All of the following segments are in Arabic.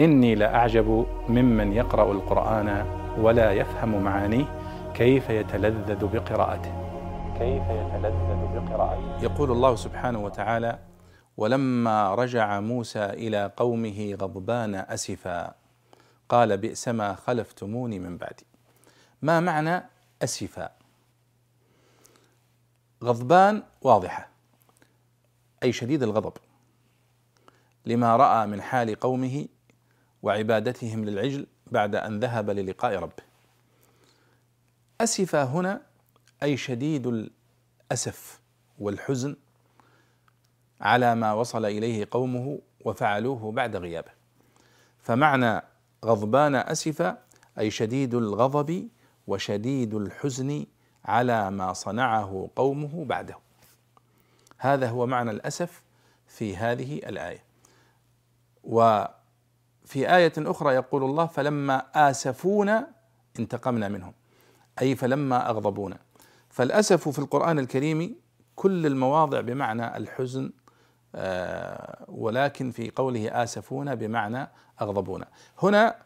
إني لأعجب ممن يقرأ القرآن ولا يفهم معانيه كيف يتلذذ بقراءته. كيف يتلذذ بقراءته. يقول الله سبحانه وتعالى ولما رجع موسى إلى قومه غضبان أسفا قال بئس ما خلفتموني من بعدي. ما معنى أسفا؟ غضبان واضحة أي شديد الغضب لما رأى من حال قومه وعبادتهم للعجل بعد أن ذهب للقاء ربه. أسف هنا أي شديد الأسف والحزن على ما وصل إليه قومه وفعلوه بعد غيابه. فمعنى غضبان أسف أي شديد الغضب وشديد الحزن على ما صنعه قومه بعده. هذا هو معنى الأسف في هذه الآية. و في آية أخرى يقول الله فلما آسفونا انتقمنا منهم. أي فلما أغضبونا. فالأسف في القرآن الكريم كل المواضع بمعنى الحزن آه، ولكن في قوله آسفونا بمعنى أغضبونا. هنا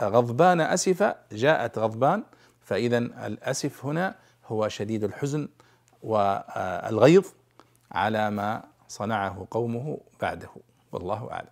غضبان أسف جاءت غضبان فإذا الأسف هنا هو شديد الحزن والغيظ على ما صنعه قومه بعده والله أعلم.